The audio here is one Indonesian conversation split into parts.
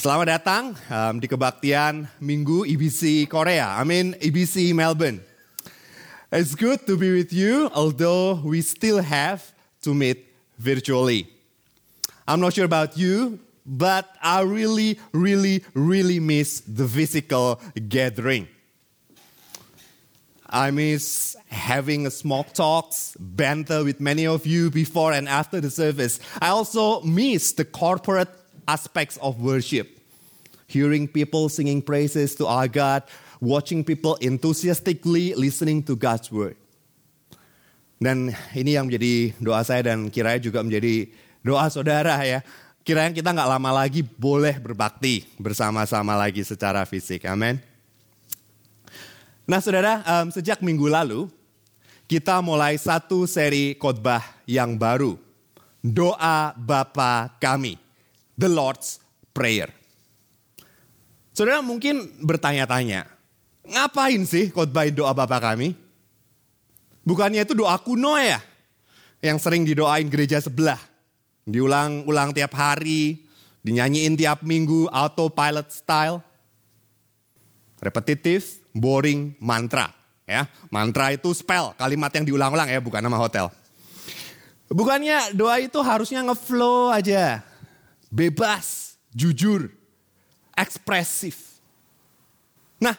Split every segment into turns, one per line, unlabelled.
Selamat datang um, di kebaktian Minggu IBC Korea. I mean IBC Melbourne. It's good to be with you, although we still have to meet virtually. I'm not sure about you, but I really, really, really miss the physical gathering. I miss having a small talks, banter with many of you before and after the service. I also miss the corporate aspects of worship. Hearing people singing praises to our God, watching people enthusiastically listening to God's word. Dan ini yang menjadi doa saya dan kiranya juga menjadi doa saudara ya. Kiranya kita nggak lama lagi boleh berbakti bersama-sama lagi secara fisik. Amin. Nah saudara, um, sejak minggu lalu kita mulai satu seri khotbah yang baru. Doa Bapa kami, the Lord's Prayer. Saudara mungkin bertanya-tanya, ngapain sih khotbahin doa Bapa kami? Bukannya itu doa kuno ya? Yang sering didoain gereja sebelah. Diulang-ulang tiap hari, dinyanyiin tiap minggu, autopilot style. Repetitif, boring mantra. Ya, mantra itu spell, kalimat yang diulang-ulang ya, bukan nama hotel. Bukannya doa itu harusnya ngeflow aja. Bebas, jujur, ekspresif. Nah,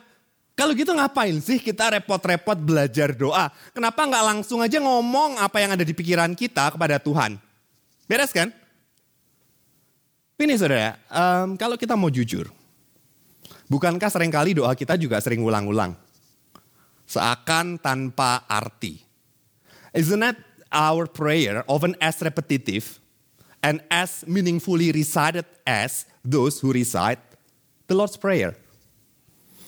kalau gitu ngapain sih kita repot-repot belajar doa? Kenapa nggak langsung aja ngomong apa yang ada di pikiran kita kepada Tuhan? Beres kan? Ini saudara, um, kalau kita mau jujur, Bukankah sering kali doa kita juga sering ulang-ulang? Seakan tanpa arti. Isn't that our prayer often as repetitive and as meaningfully recited as those who recite the Lord's Prayer?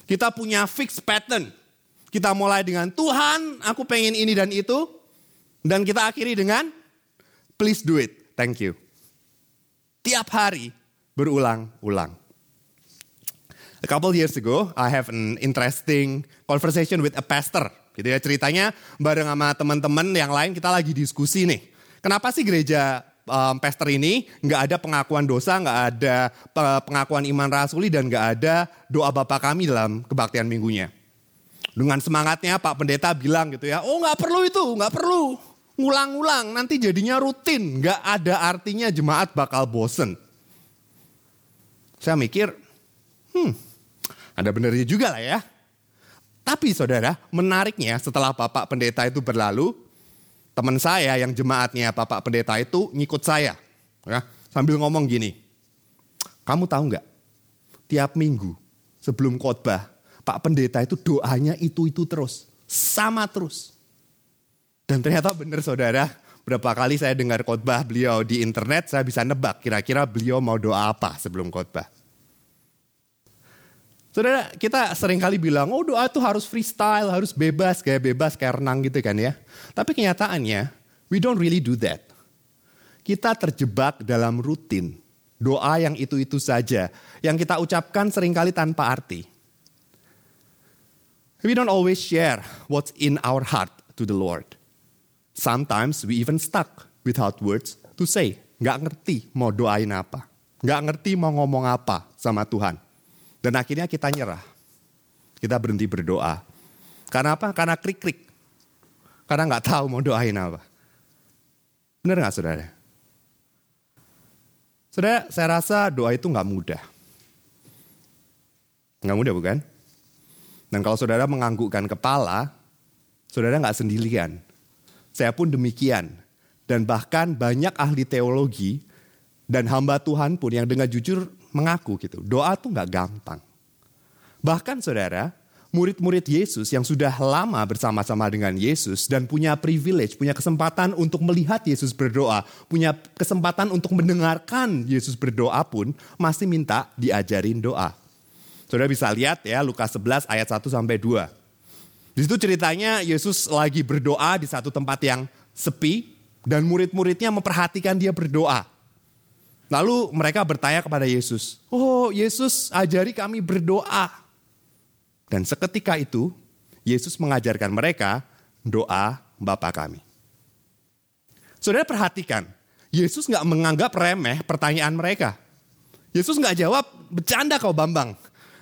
Kita punya fixed pattern. Kita mulai dengan Tuhan, aku pengen ini dan itu. Dan kita akhiri dengan please do it, thank you. Tiap hari berulang-ulang. A couple years ago, I have an interesting conversation with a pastor. Gitu ya ceritanya bareng sama teman-teman yang lain kita lagi diskusi nih. Kenapa sih gereja um, pastor ini nggak ada pengakuan dosa, nggak ada pengakuan iman rasuli dan nggak ada doa bapak kami dalam kebaktian minggunya. Dengan semangatnya Pak Pendeta bilang gitu ya, oh nggak perlu itu, nggak perlu. Ngulang-ngulang, nanti jadinya rutin. Nggak ada artinya jemaat bakal bosen. Saya mikir, hmm ada benernya juga lah ya. Tapi saudara, menariknya setelah Bapak Pendeta itu berlalu, teman saya yang jemaatnya Bapak Pendeta itu ngikut saya. Ya, sambil ngomong gini, kamu tahu nggak? Tiap minggu sebelum khotbah, Pak Pendeta itu doanya itu-itu terus. Sama terus. Dan ternyata benar saudara, berapa kali saya dengar khotbah beliau di internet, saya bisa nebak kira-kira beliau mau doa apa sebelum khotbah. Saudara, kita sering kali bilang, oh doa itu harus freestyle, harus bebas, kayak bebas, kayak renang gitu kan ya. Tapi kenyataannya, we don't really do that. Kita terjebak dalam rutin. Doa yang itu-itu saja. Yang kita ucapkan sering kali tanpa arti. We don't always share what's in our heart to the Lord. Sometimes we even stuck without words to say. Gak ngerti mau doain apa. Gak ngerti mau ngomong apa sama Tuhan. Dan akhirnya kita nyerah. Kita berhenti berdoa. Karena apa? Karena krik-krik. Karena nggak tahu mau doain apa. Benar nggak saudara? Saudara, saya rasa doa itu nggak mudah. Nggak mudah bukan? Dan kalau saudara menganggukkan kepala, saudara nggak sendirian. Saya pun demikian. Dan bahkan banyak ahli teologi dan hamba Tuhan pun yang dengan jujur mengaku gitu. Doa tuh nggak gampang. Bahkan saudara, murid-murid Yesus yang sudah lama bersama-sama dengan Yesus dan punya privilege, punya kesempatan untuk melihat Yesus berdoa, punya kesempatan untuk mendengarkan Yesus berdoa pun masih minta diajarin doa. Saudara bisa lihat ya Lukas 11 ayat 1 sampai 2. Di situ ceritanya Yesus lagi berdoa di satu tempat yang sepi dan murid-muridnya memperhatikan dia berdoa. Lalu mereka bertanya kepada Yesus, "Oh, Yesus, ajari kami berdoa." Dan seketika itu, Yesus mengajarkan mereka doa Bapa kami. Saudara perhatikan, Yesus nggak menganggap remeh pertanyaan mereka. Yesus nggak jawab, bercanda kau Bambang.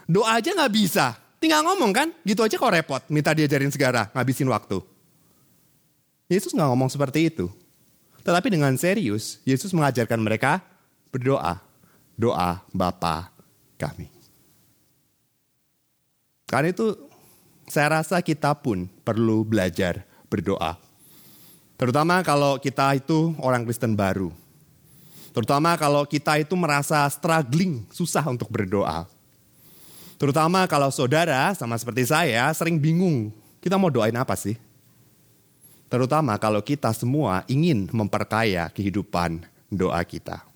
Doa aja nggak bisa. Tinggal ngomong kan, gitu aja kok repot. Minta diajarin segala, ngabisin waktu. Yesus nggak ngomong seperti itu. Tetapi dengan serius, Yesus mengajarkan mereka berdoa. Doa Bapa kami. Karena itu saya rasa kita pun perlu belajar berdoa. Terutama kalau kita itu orang Kristen baru. Terutama kalau kita itu merasa struggling, susah untuk berdoa. Terutama kalau saudara sama seperti saya sering bingung, kita mau doain apa sih? Terutama kalau kita semua ingin memperkaya kehidupan doa kita.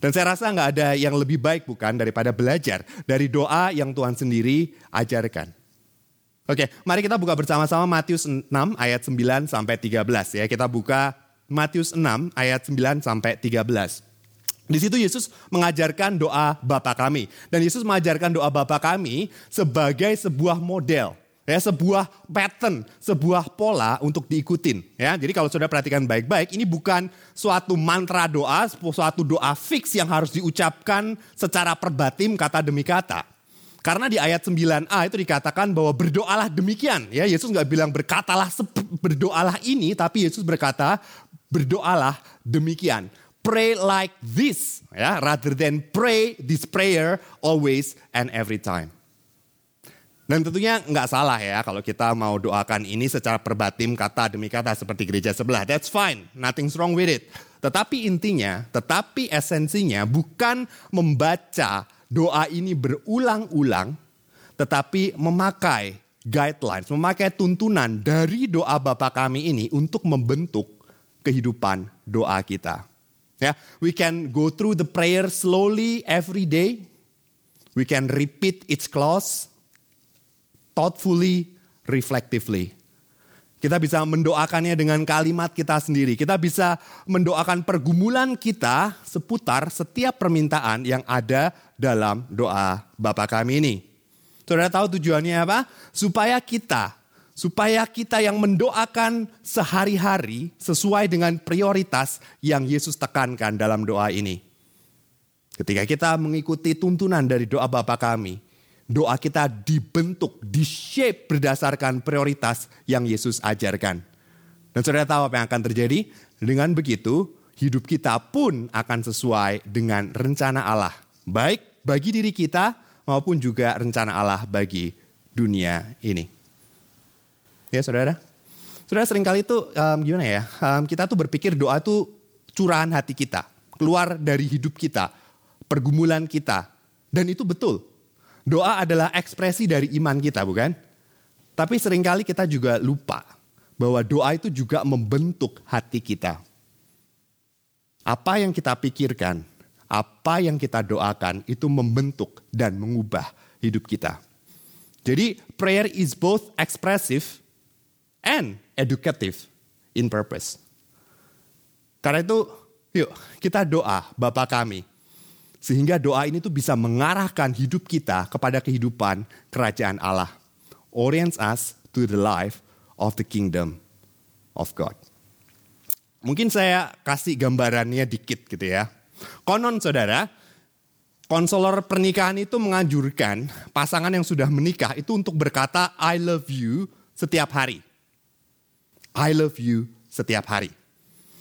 Dan saya rasa nggak ada yang lebih baik bukan daripada belajar dari doa yang Tuhan sendiri ajarkan. Oke, mari kita buka bersama-sama Matius 6 ayat 9 sampai 13 ya. Kita buka Matius 6 ayat 9 sampai 13. Di situ Yesus mengajarkan doa Bapa kami. Dan Yesus mengajarkan doa Bapa kami sebagai sebuah model. Ya, sebuah pattern, sebuah pola untuk diikutin. Ya, jadi kalau sudah perhatikan baik-baik, ini bukan suatu mantra doa, suatu doa fix yang harus diucapkan secara perbatim kata demi kata. Karena di ayat 9a itu dikatakan bahwa berdoalah demikian. Ya, Yesus nggak bilang berkatalah berdoalah ini, tapi Yesus berkata berdoalah demikian. Pray like this, ya, rather than pray this prayer always and every time. Dan tentunya nggak salah ya kalau kita mau doakan ini secara perbatim kata demi kata seperti gereja sebelah. That's fine, nothing's wrong with it. Tetapi intinya, tetapi esensinya bukan membaca doa ini berulang-ulang, tetapi memakai guidelines, memakai tuntunan dari doa Bapa kami ini untuk membentuk kehidupan doa kita. Ya, we can go through the prayer slowly every day. We can repeat its clause thoughtfully, reflectively. Kita bisa mendoakannya dengan kalimat kita sendiri. Kita bisa mendoakan pergumulan kita seputar setiap permintaan yang ada dalam doa Bapa kami ini. Saudara tahu tujuannya apa? Supaya kita supaya kita yang mendoakan sehari-hari sesuai dengan prioritas yang Yesus tekankan dalam doa ini. Ketika kita mengikuti tuntunan dari doa Bapa kami, doa kita dibentuk, di-shape berdasarkan prioritas yang Yesus ajarkan. Dan saudara tahu apa yang akan terjadi? Dengan begitu, hidup kita pun akan sesuai dengan rencana Allah. Baik bagi diri kita maupun juga rencana Allah bagi dunia ini. Ya saudara. Saudara sering kali itu um, gimana ya, um, kita tuh berpikir doa itu curahan hati kita. Keluar dari hidup kita, pergumulan kita. Dan itu betul. Doa adalah ekspresi dari iman kita bukan? Tapi sering kali kita juga lupa bahwa doa itu juga membentuk hati kita. Apa yang kita pikirkan, apa yang kita doakan itu membentuk dan mengubah hidup kita. Jadi prayer is both expressive and educative in purpose. Karena itu, yuk kita doa Bapa kami. Sehingga doa ini tuh bisa mengarahkan hidup kita kepada kehidupan kerajaan Allah. Orients us to the life of the kingdom of God. Mungkin saya kasih gambarannya dikit gitu ya. Konon saudara, konselor pernikahan itu menganjurkan pasangan yang sudah menikah itu untuk berkata I love you setiap hari. I love you setiap hari.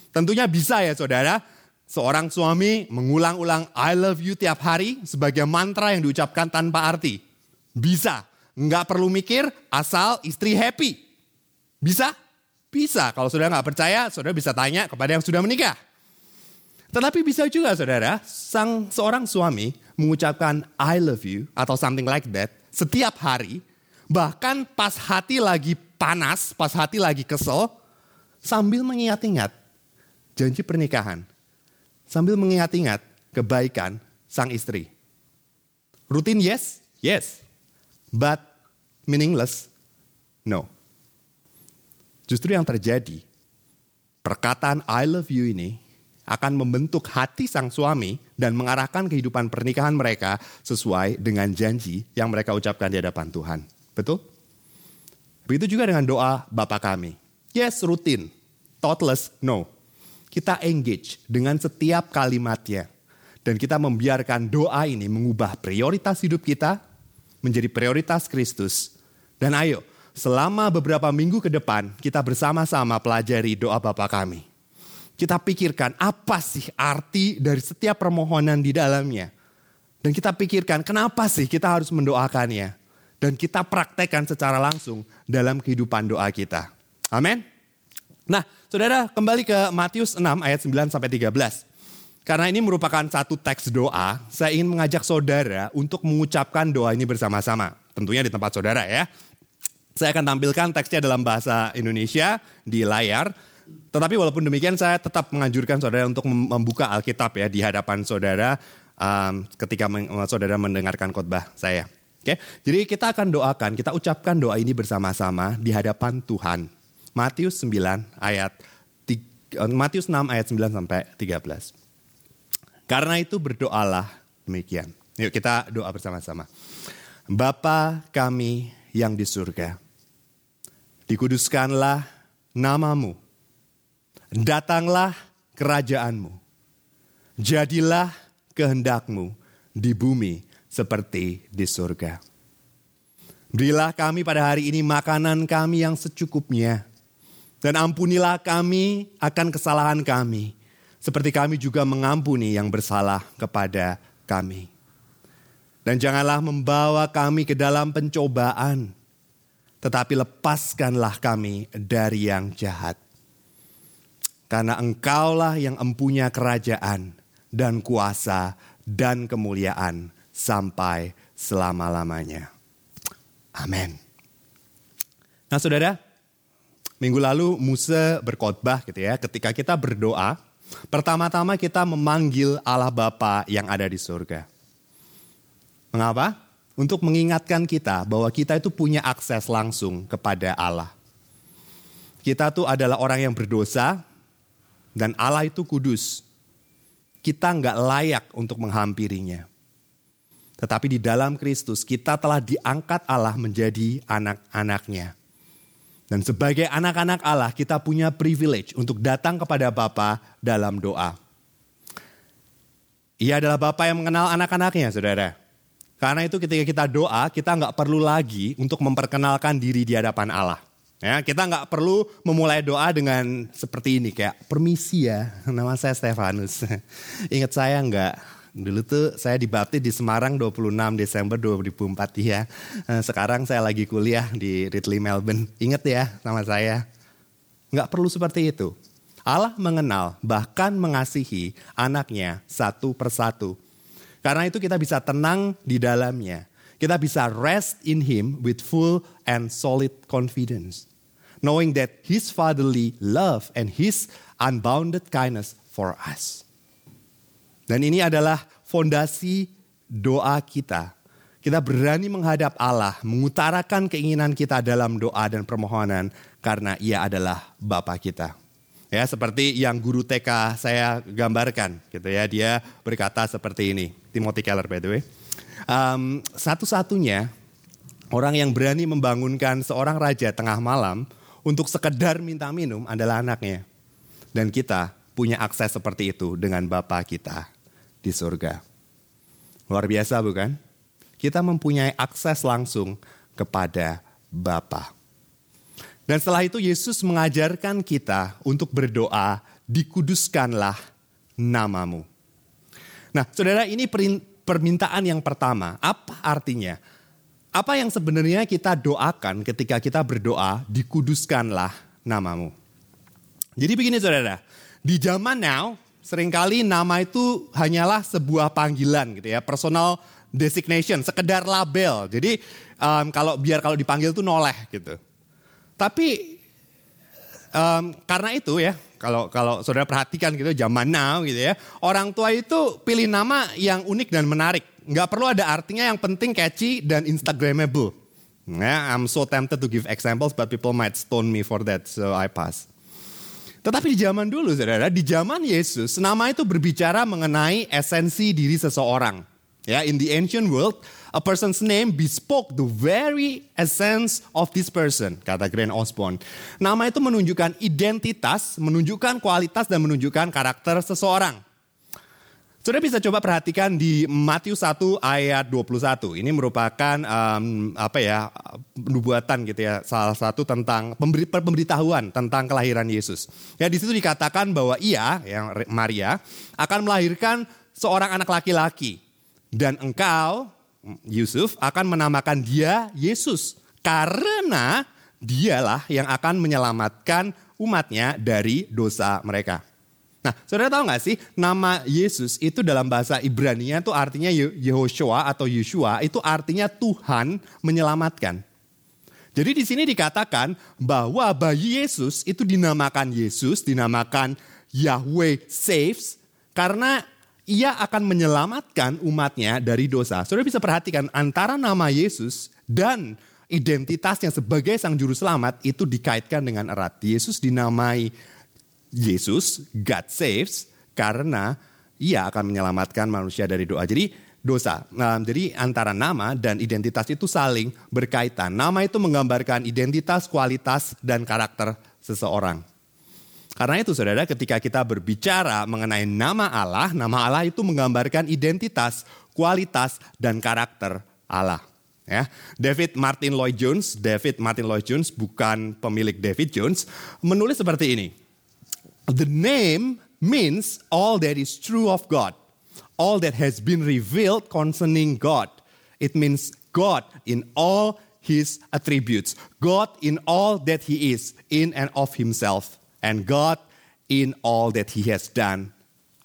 Tentunya bisa ya saudara, seorang suami mengulang-ulang I love you tiap hari sebagai mantra yang diucapkan tanpa arti. Bisa, nggak perlu mikir asal istri happy. Bisa? Bisa. Kalau sudah nggak percaya, saudara bisa tanya kepada yang sudah menikah. Tetapi bisa juga saudara, sang seorang suami mengucapkan I love you atau something like that setiap hari. Bahkan pas hati lagi panas, pas hati lagi kesel, sambil mengingat-ingat janji pernikahan. Sambil mengingat-ingat kebaikan sang istri. Rutin yes, yes. But meaningless, no. Justru yang terjadi, perkataan I love you ini akan membentuk hati sang suami dan mengarahkan kehidupan pernikahan mereka sesuai dengan janji yang mereka ucapkan di hadapan Tuhan. Betul? Begitu juga dengan doa Bapa kami. Yes, rutin. Thoughtless, no. Kita engage dengan setiap kalimatnya. Dan kita membiarkan doa ini mengubah prioritas hidup kita menjadi prioritas Kristus. Dan ayo, selama beberapa minggu ke depan kita bersama-sama pelajari doa Bapa kami. Kita pikirkan apa sih arti dari setiap permohonan di dalamnya. Dan kita pikirkan kenapa sih kita harus mendoakannya. Dan kita praktekkan secara langsung dalam kehidupan doa kita. Amin. Nah, saudara kembali ke Matius 6 ayat 9 sampai 13. Karena ini merupakan satu teks doa, saya ingin mengajak saudara untuk mengucapkan doa ini bersama-sama. Tentunya di tempat saudara ya. Saya akan tampilkan teksnya dalam bahasa Indonesia di layar. Tetapi walaupun demikian saya tetap menganjurkan saudara untuk membuka Alkitab ya di hadapan saudara um, ketika saudara mendengarkan khotbah saya. Oke, jadi kita akan doakan, kita ucapkan doa ini bersama-sama di hadapan Tuhan. Matius 9 ayat Matius 6 ayat 9 sampai 13. Karena itu berdoalah demikian. Yuk kita doa bersama-sama. Bapa kami yang di surga, dikuduskanlah namamu, datanglah kerajaanmu, jadilah kehendakmu di bumi seperti di surga. Berilah kami pada hari ini makanan kami yang secukupnya, dan ampunilah kami akan kesalahan kami, seperti kami juga mengampuni yang bersalah kepada kami. Dan janganlah membawa kami ke dalam pencobaan, tetapi lepaskanlah kami dari yang jahat. Karena engkaulah yang empunya kerajaan dan kuasa dan kemuliaan sampai selama-lamanya. Amin. Nah saudara, minggu lalu Musa berkhotbah gitu ya, ketika kita berdoa, Pertama-tama kita memanggil Allah Bapa yang ada di surga. Mengapa? Untuk mengingatkan kita bahwa kita itu punya akses langsung kepada Allah. Kita tuh adalah orang yang berdosa dan Allah itu kudus. Kita nggak layak untuk menghampirinya. Tetapi di dalam Kristus kita telah diangkat Allah menjadi anak-anaknya. Dan sebagai anak-anak Allah kita punya privilege untuk datang kepada Bapa dalam doa. Ia adalah Bapa yang mengenal anak-anaknya saudara. Karena itu ketika kita doa kita nggak perlu lagi untuk memperkenalkan diri di hadapan Allah. Ya, kita nggak perlu memulai doa dengan seperti ini kayak permisi ya, nama saya Stefanus. Ingat saya nggak Dulu tuh saya dibaptis di Semarang 26 Desember 2004 ya. Eh, sekarang saya lagi kuliah di Ridley Melbourne. Ingat ya sama saya. Nggak perlu seperti itu. Allah mengenal bahkan mengasihi anaknya satu persatu. Karena itu kita bisa tenang di dalamnya. Kita bisa rest in Him with full and solid confidence. Knowing that His fatherly love and His unbounded kindness for us. Dan ini adalah fondasi doa kita. Kita berani menghadap Allah, mengutarakan keinginan kita dalam doa dan permohonan karena ia adalah Bapa kita. Ya, seperti yang guru TK saya gambarkan gitu ya. Dia berkata seperti ini. Timothy Keller by the way. Um, satu-satunya orang yang berani membangunkan seorang raja tengah malam untuk sekedar minta minum adalah anaknya. Dan kita punya akses seperti itu dengan Bapa kita di surga. Luar biasa bukan? Kita mempunyai akses langsung kepada Bapa. Dan setelah itu Yesus mengajarkan kita untuk berdoa, dikuduskanlah namamu. Nah saudara ini permintaan yang pertama. Apa artinya? Apa yang sebenarnya kita doakan ketika kita berdoa, dikuduskanlah namamu. Jadi begini saudara, di zaman now sering kali nama itu hanyalah sebuah panggilan gitu ya, personal designation, sekedar label. Jadi um, kalau biar kalau dipanggil tuh noleh gitu. Tapi um, karena itu ya, kalau kalau saudara perhatikan gitu zaman now gitu ya, orang tua itu pilih nama yang unik dan menarik. Nggak perlu ada artinya yang penting catchy dan instagramable. Yeah, I'm so tempted to give examples, but people might stone me for that, so I pass. Tetapi di zaman dulu, saudara, di zaman Yesus, nama itu berbicara mengenai esensi diri seseorang. Ya, in the ancient world, a person's name bespoke the very essence of this person, kata Grant Osborne. Nama itu menunjukkan identitas, menunjukkan kualitas dan menunjukkan karakter seseorang. Saudara bisa coba perhatikan di Matius 1 ayat 21. Ini merupakan um, apa ya nubuatan gitu ya, salah satu tentang pemberi, pemberitahuan tentang kelahiran Yesus. Ya di situ dikatakan bahwa ia yang Maria akan melahirkan seorang anak laki-laki dan engkau Yusuf akan menamakan dia Yesus karena dialah yang akan menyelamatkan umatnya dari dosa mereka. Nah, saudara tahu nggak sih nama Yesus itu dalam bahasa Ibrani itu artinya Yehoshua atau Yeshua itu artinya Tuhan menyelamatkan. Jadi di sini dikatakan bahwa bayi Yesus itu dinamakan Yesus, dinamakan Yahweh saves karena ia akan menyelamatkan umatnya dari dosa. Saudara bisa perhatikan antara nama Yesus dan identitasnya sebagai sang juru selamat itu dikaitkan dengan erat. Yesus dinamai Yesus, God saves, karena ia akan menyelamatkan manusia dari doa. Jadi dosa. Nah, jadi antara nama dan identitas itu saling berkaitan. Nama itu menggambarkan identitas, kualitas, dan karakter seseorang. Karena itu saudara ketika kita berbicara mengenai nama Allah, nama Allah itu menggambarkan identitas, kualitas, dan karakter Allah. Ya, David Martin Lloyd Jones, David Martin Lloyd Jones bukan pemilik David Jones, menulis seperti ini. The name means all that is true of God, all that has been revealed concerning God. It means God in all his attributes, God in all that he is, in and of himself, and God in all that he has done,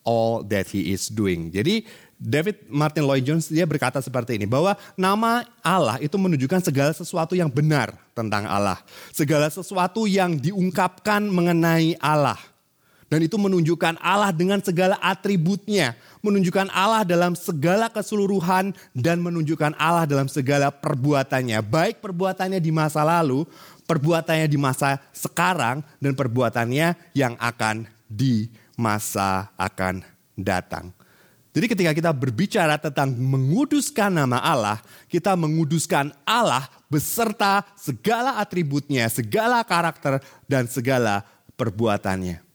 all that he is doing. Jadi David Martin Lloyd Jones dia berkata seperti ini bahwa nama Allah itu menunjukkan segala sesuatu yang benar tentang Allah, segala sesuatu yang diungkapkan mengenai Allah. Dan itu menunjukkan Allah dengan segala atributnya. Menunjukkan Allah dalam segala keseluruhan dan menunjukkan Allah dalam segala perbuatannya. Baik perbuatannya di masa lalu, perbuatannya di masa sekarang, dan perbuatannya yang akan di masa akan datang. Jadi ketika kita berbicara tentang menguduskan nama Allah, kita menguduskan Allah beserta segala atributnya, segala karakter, dan segala perbuatannya.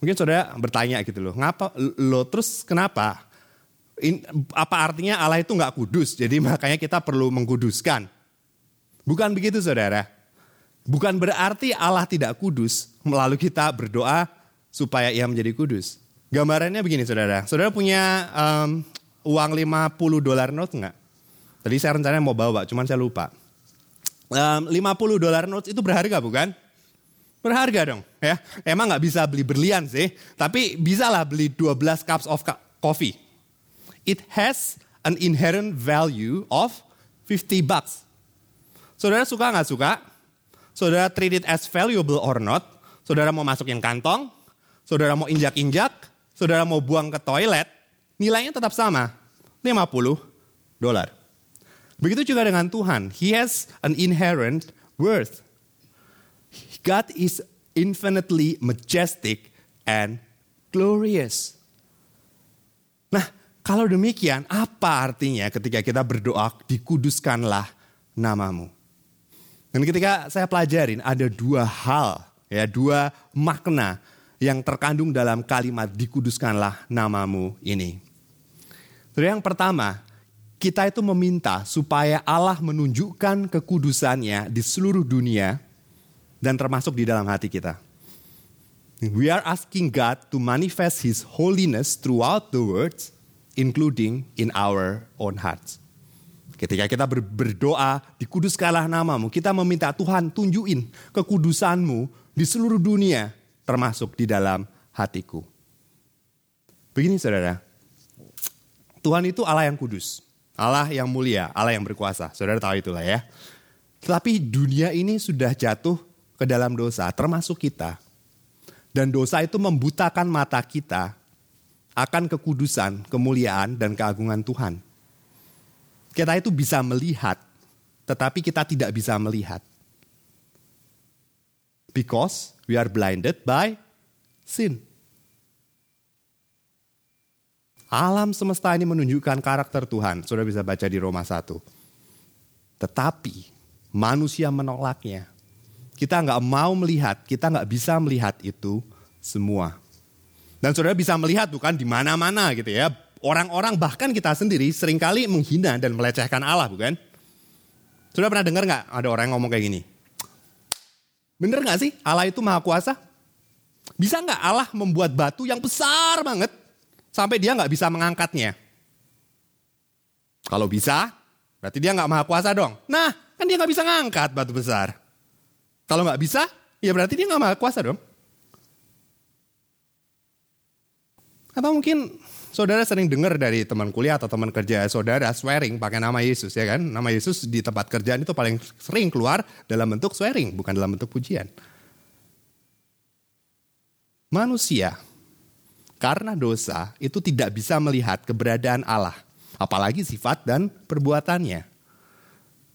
Mungkin saudara bertanya gitu loh, ngapa lo terus kenapa? In, apa artinya Allah itu nggak kudus? Jadi makanya kita perlu mengkuduskan. Bukan begitu saudara. Bukan berarti Allah tidak kudus, melalui kita berdoa supaya ia menjadi kudus. Gambarannya begini saudara. Saudara punya um, uang 50 dolar note nggak? Tadi saya rencananya mau bawa, cuman saya lupa. Um, 50 dolar note itu berharga bukan? Berharga dong ya. Emang nggak bisa beli berlian sih, tapi bisa lah beli 12 cups of coffee. It has an inherent value of 50 bucks. Saudara suka nggak suka? Saudara treat it as valuable or not? Saudara mau masukin kantong? Saudara mau injak-injak? Saudara mau buang ke toilet? Nilainya tetap sama, 50 dolar. Begitu juga dengan Tuhan. He has an inherent worth. God is infinitely majestic and glorious. Nah, kalau demikian, apa artinya ketika kita berdoa, dikuduskanlah namamu? Dan ketika saya pelajarin, ada dua hal, ya dua makna yang terkandung dalam kalimat dikuduskanlah namamu ini. Jadi yang pertama, kita itu meminta supaya Allah menunjukkan kekudusannya di seluruh dunia dan termasuk di dalam hati kita. We are asking God to manifest His holiness throughout the world, including in our own hearts. Ketika kita berdoa, dikuduskanlah namamu, kita meminta Tuhan tunjukin kekudusanmu di seluruh dunia, termasuk di dalam hatiku. Begini saudara, Tuhan itu Allah yang kudus, Allah yang mulia, Allah yang berkuasa. Saudara tahu itulah ya. Tetapi dunia ini sudah jatuh ke dalam dosa, termasuk kita. Dan dosa itu membutakan mata kita akan kekudusan, kemuliaan, dan keagungan Tuhan. Kita itu bisa melihat, tetapi kita tidak bisa melihat. Because we are blinded by sin. Alam semesta ini menunjukkan karakter Tuhan. Sudah bisa baca di Roma 1. Tetapi manusia menolaknya. Kita nggak mau melihat, kita nggak bisa melihat itu semua. Dan saudara bisa melihat bukan di mana-mana gitu ya. Orang-orang bahkan kita sendiri sering kali menghina dan melecehkan Allah bukan? Sudah pernah dengar nggak ada orang yang ngomong kayak gini? Bener nggak sih Allah itu maha kuasa? Bisa nggak Allah membuat batu yang besar banget sampai dia nggak bisa mengangkatnya? Kalau bisa, berarti dia nggak maha kuasa dong. Nah, kan dia nggak bisa ngangkat batu besar. Kalau nggak bisa, ya berarti dia nggak maha kuasa dong. Atau mungkin saudara sering dengar dari teman kuliah atau teman kerja saudara swearing pakai nama Yesus ya kan. Nama Yesus di tempat kerjaan itu paling sering keluar dalam bentuk swearing, bukan dalam bentuk pujian. Manusia karena dosa itu tidak bisa melihat keberadaan Allah, apalagi sifat dan perbuatannya.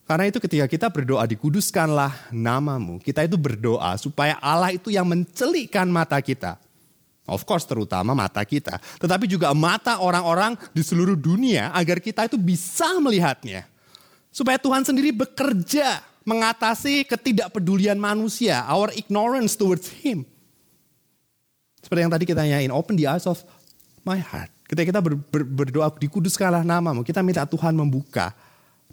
Karena itu ketika kita berdoa dikuduskanlah namamu, kita itu berdoa supaya Allah itu yang mencelikkan mata kita. Of course terutama mata kita. Tetapi juga mata orang-orang di seluruh dunia agar kita itu bisa melihatnya. Supaya Tuhan sendiri bekerja mengatasi ketidakpedulian manusia. Our ignorance towards Him. Seperti yang tadi kita nyanyiin, open the eyes of my heart. Ketika kita ber, ber, berdoa, dikuduskanlah namamu. Kita minta Tuhan membuka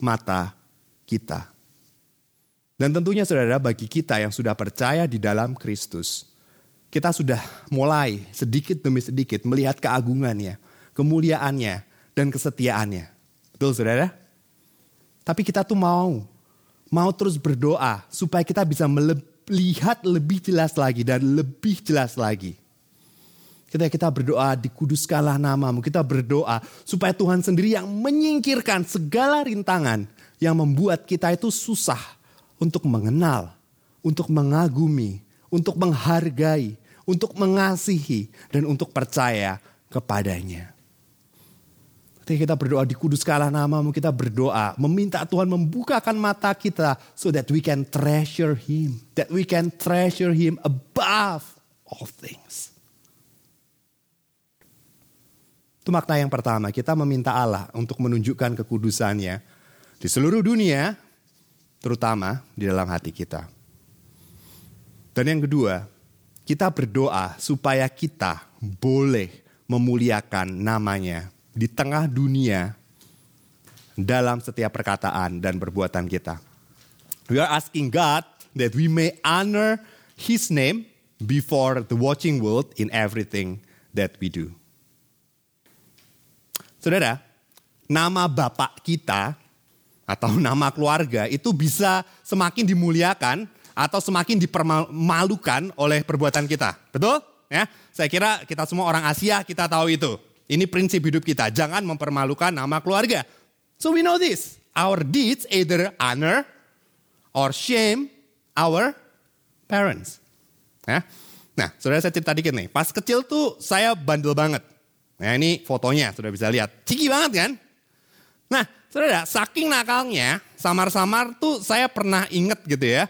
mata kita. Dan tentunya saudara bagi kita yang sudah percaya di dalam Kristus kita sudah mulai sedikit demi sedikit melihat keagungannya, kemuliaannya, dan kesetiaannya. Betul saudara? Tapi kita tuh mau, mau terus berdoa supaya kita bisa melihat lebih jelas lagi dan lebih jelas lagi. Kita kita berdoa dikuduskanlah namamu. Kita berdoa supaya Tuhan sendiri yang menyingkirkan segala rintangan yang membuat kita itu susah untuk mengenal, untuk mengagumi, untuk menghargai, untuk mengasihi, dan untuk percaya kepadanya. Ketika kita berdoa di kudus kalah namamu, kita berdoa meminta Tuhan membukakan mata kita so that we can treasure Him. That we can treasure Him above all things. Itu makna yang pertama, kita meminta Allah untuk menunjukkan kekudusannya di seluruh dunia, terutama di dalam hati kita. Dan yang kedua, kita berdoa supaya kita boleh memuliakan namanya di tengah dunia dalam setiap perkataan dan perbuatan kita. We are asking God that we may honor His name before the watching world in everything that we do. Saudara, nama Bapak kita atau nama keluarga itu bisa semakin dimuliakan atau semakin dipermalukan oleh perbuatan kita. Betul? Ya, saya kira kita semua orang Asia kita tahu itu. Ini prinsip hidup kita, jangan mempermalukan nama keluarga. So we know this. Our deeds either honor or shame our parents. Ya. Nah, saudara saya cerita dikit nih. Pas kecil tuh saya bandel banget. Nah ini fotonya, sudah bisa lihat. Ciki banget kan? Nah, saudara, saking nakalnya, samar-samar tuh saya pernah inget gitu ya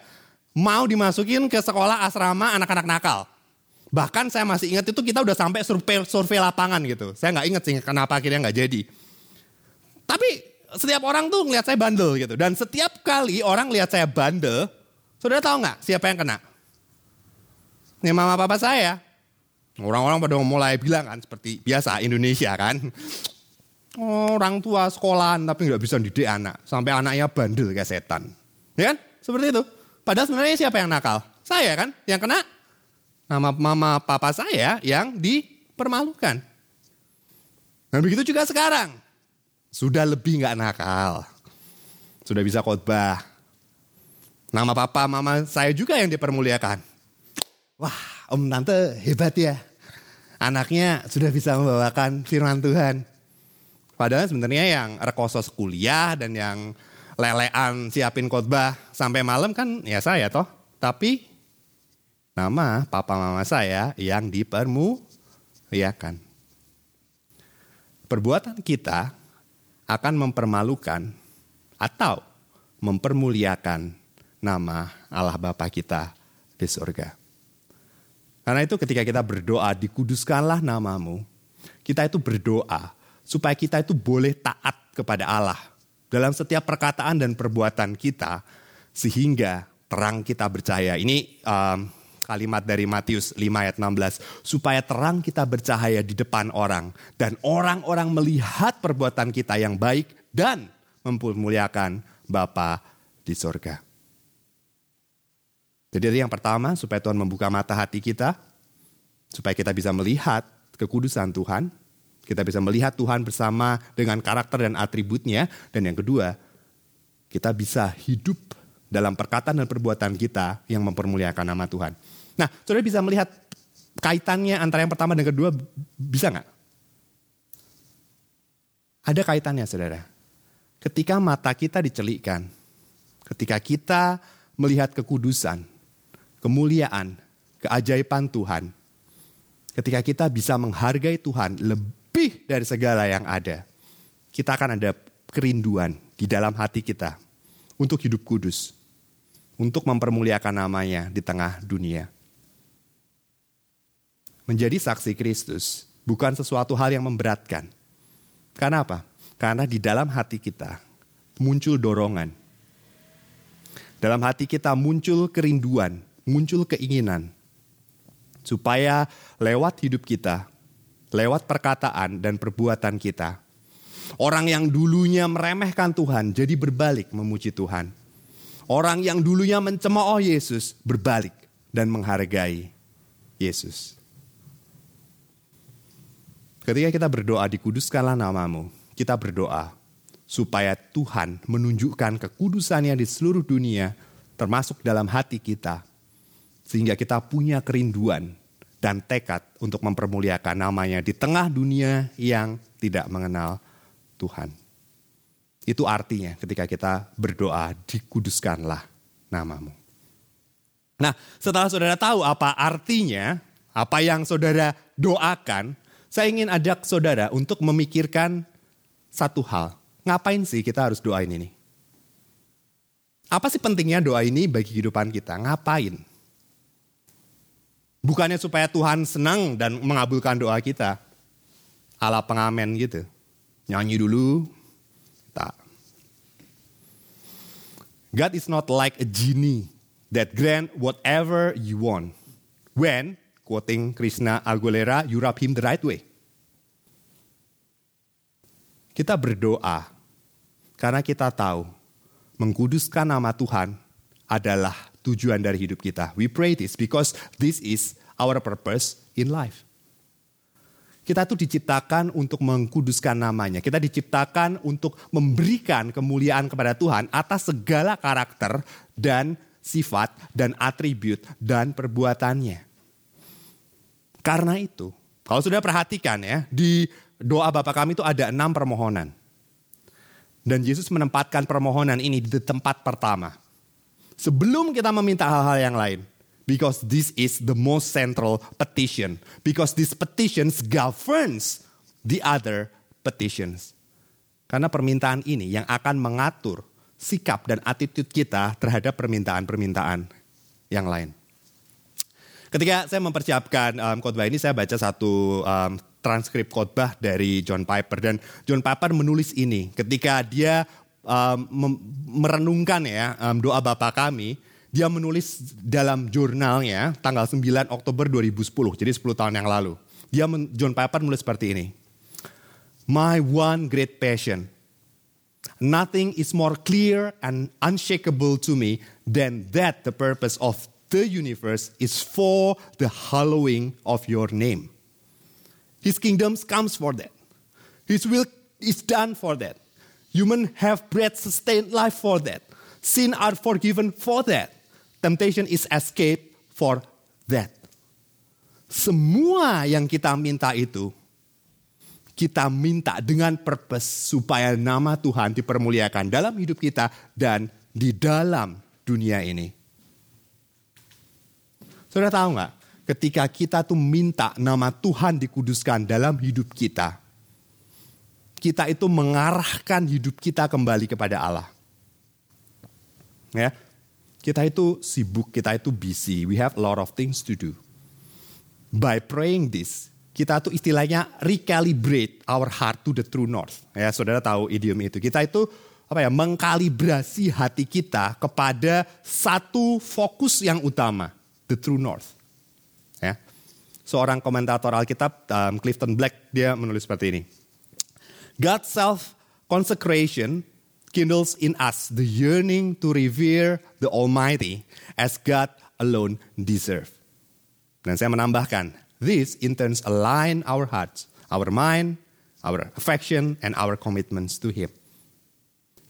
mau dimasukin ke sekolah asrama anak-anak nakal. Bahkan saya masih ingat itu kita udah sampai survei, survei lapangan gitu. Saya nggak inget sih kenapa akhirnya nggak jadi. Tapi setiap orang tuh ngeliat saya bandel gitu. Dan setiap kali orang lihat saya bandel, saudara tahu nggak siapa yang kena? Ini mama papa saya. Orang-orang pada mulai bilang kan seperti biasa Indonesia kan. Orang tua sekolahan tapi nggak bisa didik anak. Sampai anaknya bandel kayak setan. Ya kan? Seperti itu. Padahal sebenarnya siapa yang nakal? Saya kan, yang kena nama mama papa saya yang dipermalukan. Dan begitu juga sekarang. Sudah lebih nggak nakal. Sudah bisa khotbah. Nama papa mama saya juga yang dipermuliakan. Wah, om tante hebat ya. Anaknya sudah bisa membawakan firman Tuhan. Padahal sebenarnya yang rekosos kuliah dan yang lelean siapin khotbah sampai malam kan ya saya toh. Tapi nama papa mama saya yang dipermuliakan. Perbuatan kita akan mempermalukan atau mempermuliakan nama Allah Bapa kita di surga. Karena itu ketika kita berdoa, dikuduskanlah namamu. Kita itu berdoa supaya kita itu boleh taat kepada Allah dalam setiap perkataan dan perbuatan kita sehingga terang kita percaya. Ini um, kalimat dari Matius 5 ayat 16. Supaya terang kita bercahaya di depan orang. Dan orang-orang melihat perbuatan kita yang baik dan mempermuliakan Bapa di sorga. Jadi yang pertama supaya Tuhan membuka mata hati kita. Supaya kita bisa melihat kekudusan Tuhan. Kita bisa melihat Tuhan bersama dengan karakter dan atributnya. Dan yang kedua, kita bisa hidup dalam perkataan dan perbuatan kita yang mempermuliakan nama Tuhan. Nah, saudara bisa melihat kaitannya antara yang pertama dan kedua, bisa nggak? Ada kaitannya, saudara. Ketika mata kita dicelikkan, ketika kita melihat kekudusan, kemuliaan, keajaiban Tuhan, ketika kita bisa menghargai Tuhan lebih dari segala yang ada, kita akan ada kerinduan di dalam hati kita untuk hidup kudus untuk mempermuliakan namanya di tengah dunia. Menjadi saksi Kristus bukan sesuatu hal yang memberatkan. Karena apa? Karena di dalam hati kita muncul dorongan. Dalam hati kita muncul kerinduan, muncul keinginan. Supaya lewat hidup kita, lewat perkataan dan perbuatan kita, orang yang dulunya meremehkan Tuhan jadi berbalik memuji Tuhan Orang yang dulunya mencemooh Yesus berbalik dan menghargai Yesus. Ketika kita berdoa, dikuduskanlah namamu. Kita berdoa supaya Tuhan menunjukkan kekudusannya di seluruh dunia, termasuk dalam hati kita. Sehingga kita punya kerinduan dan tekad untuk mempermuliakan namanya di tengah dunia yang tidak mengenal Tuhan. Itu artinya ketika kita berdoa, dikuduskanlah namamu. Nah, setelah saudara tahu apa artinya, apa yang saudara doakan, saya ingin ajak saudara untuk memikirkan satu hal. Ngapain sih kita harus doain ini? Apa sih pentingnya doa ini bagi kehidupan kita? Ngapain? Bukannya supaya Tuhan senang dan mengabulkan doa kita. Ala pengamen gitu. Nyanyi dulu, Tak. God is not like a genie that grant whatever you want. When, quoting Krishna Aguilera, you rub him the right way. Kita berdoa karena kita tahu mengkuduskan nama Tuhan adalah tujuan dari hidup kita. We pray this because this is our purpose in life. Kita tuh diciptakan untuk mengkuduskan namanya. Kita diciptakan untuk memberikan kemuliaan kepada Tuhan atas segala karakter dan sifat dan atribut dan perbuatannya. Karena itu, kalau sudah perhatikan ya, di doa Bapa kami itu ada enam permohonan. Dan Yesus menempatkan permohonan ini di tempat pertama. Sebelum kita meminta hal-hal yang lain. Because this is the most central petition. Because this petitions governs the other petitions. Karena permintaan ini yang akan mengatur sikap dan attitude kita terhadap permintaan-permintaan yang lain. Ketika saya mempersiapkan um, khotbah ini, saya baca satu um, transkrip khotbah dari John Piper dan John Piper menulis ini ketika dia um, merenungkan ya um, doa Bapa kami dia menulis dalam jurnalnya tanggal 9 Oktober 2010, jadi 10 tahun yang lalu. Dia John Piper menulis seperti ini. My one great passion. Nothing is more clear and unshakable to me than that the purpose of the universe is for the hallowing of your name. His kingdom comes for that. His will is done for that. Human have breath, sustained life for that. Sin are forgiven for that. Temptation is escape for that. Semua yang kita minta itu, kita minta dengan purpose supaya nama Tuhan dipermuliakan dalam hidup kita dan di dalam dunia ini. Saudara tahu nggak? Ketika kita tuh minta nama Tuhan dikuduskan dalam hidup kita, kita itu mengarahkan hidup kita kembali kepada Allah. Ya, kita itu sibuk, kita itu busy. We have a lot of things to do. By praying this, kita tuh istilahnya recalibrate our heart to the true north. Ya, saudara tahu idiom itu. Kita itu apa ya, mengkalibrasi hati kita kepada satu fokus yang utama, the true north. seorang komentator Alkitab, um, Clifton Black, dia menulis seperti ini. God's self-consecration kindles in us the yearning to revere the Almighty as God alone deserve. Dan saya menambahkan, this in turn align our hearts, our mind, our affection, and our commitments to Him.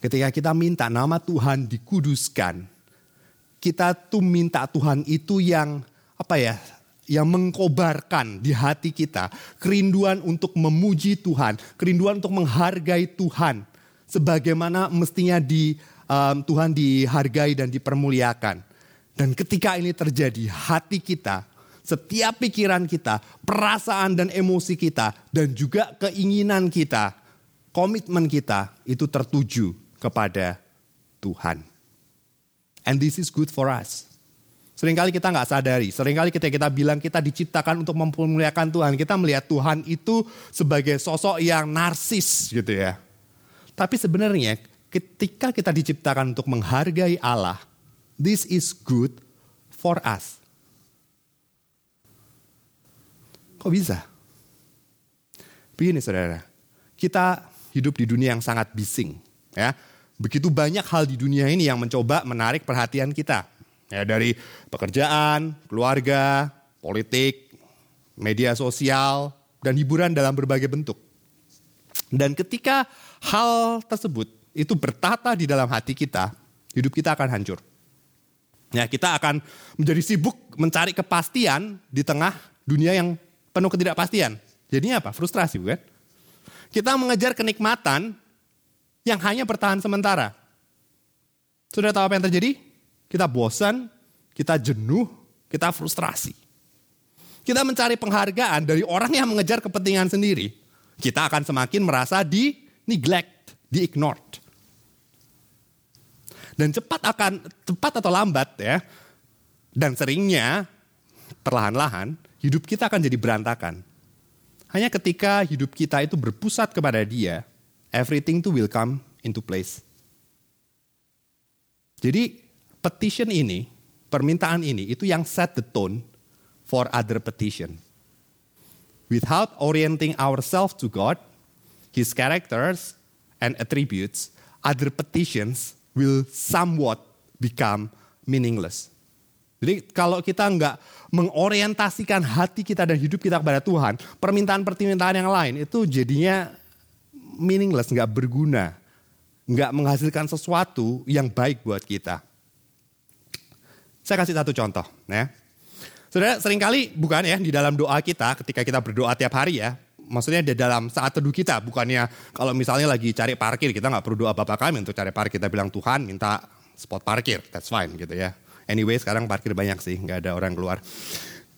Ketika kita minta nama Tuhan dikuduskan, kita tuh minta Tuhan itu yang apa ya, yang mengkobarkan di hati kita kerinduan untuk memuji Tuhan, kerinduan untuk menghargai Tuhan, sebagaimana mestinya di um, Tuhan dihargai dan dipermuliakan. Dan ketika ini terjadi, hati kita, setiap pikiran kita, perasaan dan emosi kita, dan juga keinginan kita, komitmen kita itu tertuju kepada Tuhan. And this is good for us. Seringkali kita nggak sadari, sering kali kita kita bilang kita diciptakan untuk mempermuliakan Tuhan, kita melihat Tuhan itu sebagai sosok yang narsis gitu ya. Tapi sebenarnya ketika kita diciptakan untuk menghargai Allah, this is good for us. Kok bisa? Begini saudara, kita hidup di dunia yang sangat bising. ya. Begitu banyak hal di dunia ini yang mencoba menarik perhatian kita. Ya, dari pekerjaan, keluarga, politik, media sosial, dan hiburan dalam berbagai bentuk. Dan ketika hal tersebut itu bertata di dalam hati kita, hidup kita akan hancur. Ya, kita akan menjadi sibuk mencari kepastian di tengah dunia yang penuh ketidakpastian. Jadinya apa? Frustrasi bukan? Kita mengejar kenikmatan yang hanya bertahan sementara. Sudah tahu apa yang terjadi? Kita bosan, kita jenuh, kita frustrasi. Kita mencari penghargaan dari orang yang mengejar kepentingan sendiri. Kita akan semakin merasa di neglect, di ignored. Dan cepat akan cepat atau lambat ya. Dan seringnya perlahan-lahan hidup kita akan jadi berantakan. Hanya ketika hidup kita itu berpusat kepada Dia, everything to will come into place. Jadi petition ini, permintaan ini itu yang set the tone for other petition. Without orienting ourselves to God, His characters and attributes, other petitions will somewhat become meaningless. Jadi kalau kita nggak mengorientasikan hati kita dan hidup kita kepada Tuhan, permintaan-permintaan yang lain itu jadinya meaningless, nggak berguna, nggak menghasilkan sesuatu yang baik buat kita. Saya kasih satu contoh, ya. Saudara, sering kali bukan ya di dalam doa kita ketika kita berdoa tiap hari ya, maksudnya di dalam saat teduh kita, bukannya kalau misalnya lagi cari parkir, kita nggak perlu doa Bapak kami untuk cari parkir, kita bilang Tuhan minta spot parkir, that's fine gitu ya. Anyway sekarang parkir banyak sih, nggak ada orang keluar.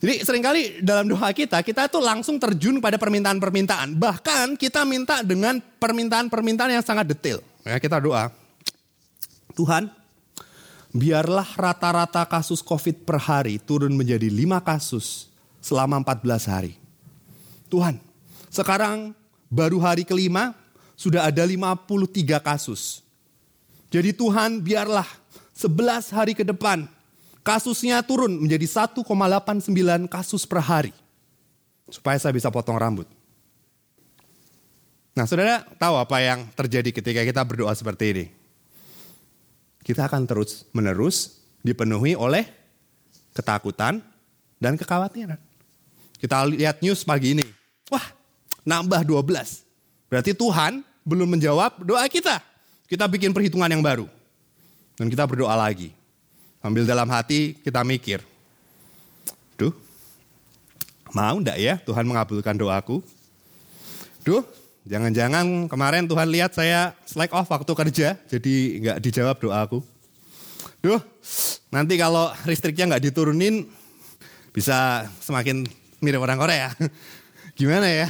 Jadi sering kali dalam doa kita, kita tuh langsung terjun pada permintaan-permintaan. Bahkan kita minta dengan permintaan-permintaan yang sangat detail. Ya, kita doa, Tuhan biarlah rata-rata kasus COVID per hari turun menjadi 5 kasus selama 14 hari. Tuhan, sekarang baru hari kelima sudah ada 53 kasus. Jadi Tuhan biarlah 11 hari ke depan kasusnya turun menjadi 1,89 kasus per hari. Supaya saya bisa potong rambut. Nah saudara tahu apa yang terjadi ketika kita berdoa seperti ini? Kita akan terus menerus dipenuhi oleh ketakutan dan kekhawatiran. Kita lihat news pagi ini. Wah nambah 12. Berarti Tuhan belum menjawab doa kita. Kita bikin perhitungan yang baru. Dan kita berdoa lagi. Sambil dalam hati kita mikir, duh, mau ndak ya Tuhan mengabulkan doaku? Duh, jangan-jangan kemarin Tuhan lihat saya slack off waktu kerja, jadi nggak dijawab doaku. Duh, nanti kalau listriknya nggak diturunin, bisa semakin mirip orang Korea. Gimana ya?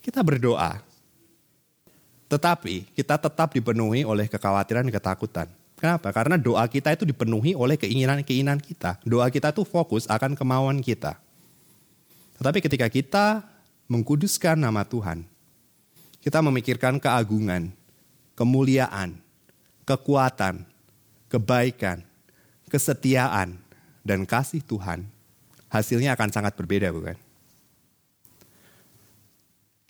Kita berdoa, tetapi kita tetap dipenuhi oleh kekhawatiran dan ketakutan. Kenapa? Karena doa kita itu dipenuhi oleh keinginan-keinginan kita. Doa kita itu fokus akan kemauan kita. Tetapi ketika kita mengkuduskan nama Tuhan, kita memikirkan keagungan, kemuliaan, kekuatan, kebaikan, kesetiaan, dan kasih Tuhan. hasilnya akan sangat berbeda bukan?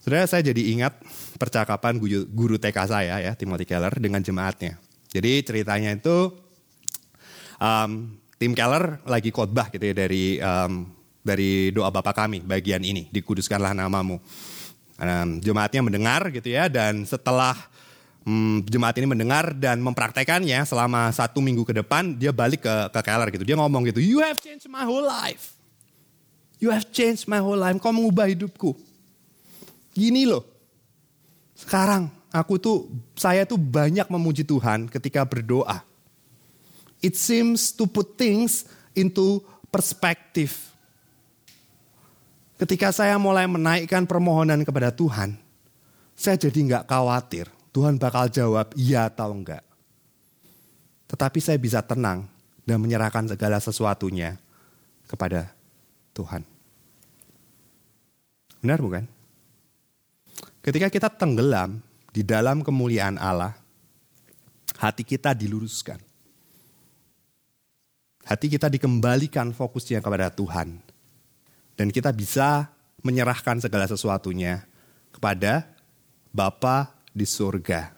Saudara saya jadi ingat percakapan guru, TK saya ya, Timothy Keller dengan jemaatnya. Jadi ceritanya itu um, tim Keller lagi khotbah gitu ya dari um, dari doa Bapa kami bagian ini, dikuduskanlah namamu. Um, jemaatnya mendengar gitu ya dan setelah um, jemaat ini mendengar dan mempraktekannya selama satu minggu ke depan dia balik ke ke Keller gitu. Dia ngomong gitu, you have changed my whole life. You have changed my whole life. Kau mengubah hidupku. Gini loh. Sekarang aku tuh saya tuh banyak memuji Tuhan ketika berdoa. It seems to put things into perspective. Ketika saya mulai menaikkan permohonan kepada Tuhan, saya jadi nggak khawatir. Tuhan bakal jawab iya atau enggak. Tetapi saya bisa tenang dan menyerahkan segala sesuatunya kepada Tuhan. Benar bukan? Ketika kita tenggelam di dalam kemuliaan Allah, hati kita diluruskan. Hati kita dikembalikan fokusnya kepada Tuhan. Dan kita bisa menyerahkan segala sesuatunya kepada Bapa di surga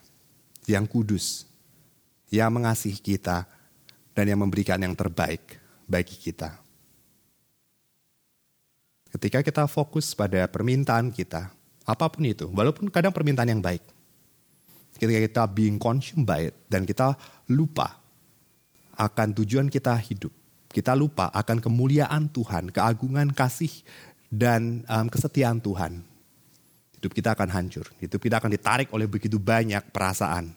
yang kudus, yang mengasihi kita, dan yang memberikan yang terbaik bagi kita. Ketika kita fokus pada permintaan kita, Apa pun itu, walaupun kadang permintaan yang baik. Ketika kita being consumed by it, dan kita lupa akan tujuan kita hidup. Kita lupa akan kemuliaan Tuhan, keagungan kasih, dan um, kesetiaan Tuhan. Hidup kita akan hancur. Hidup kita akan ditarik oleh begitu banyak perasaan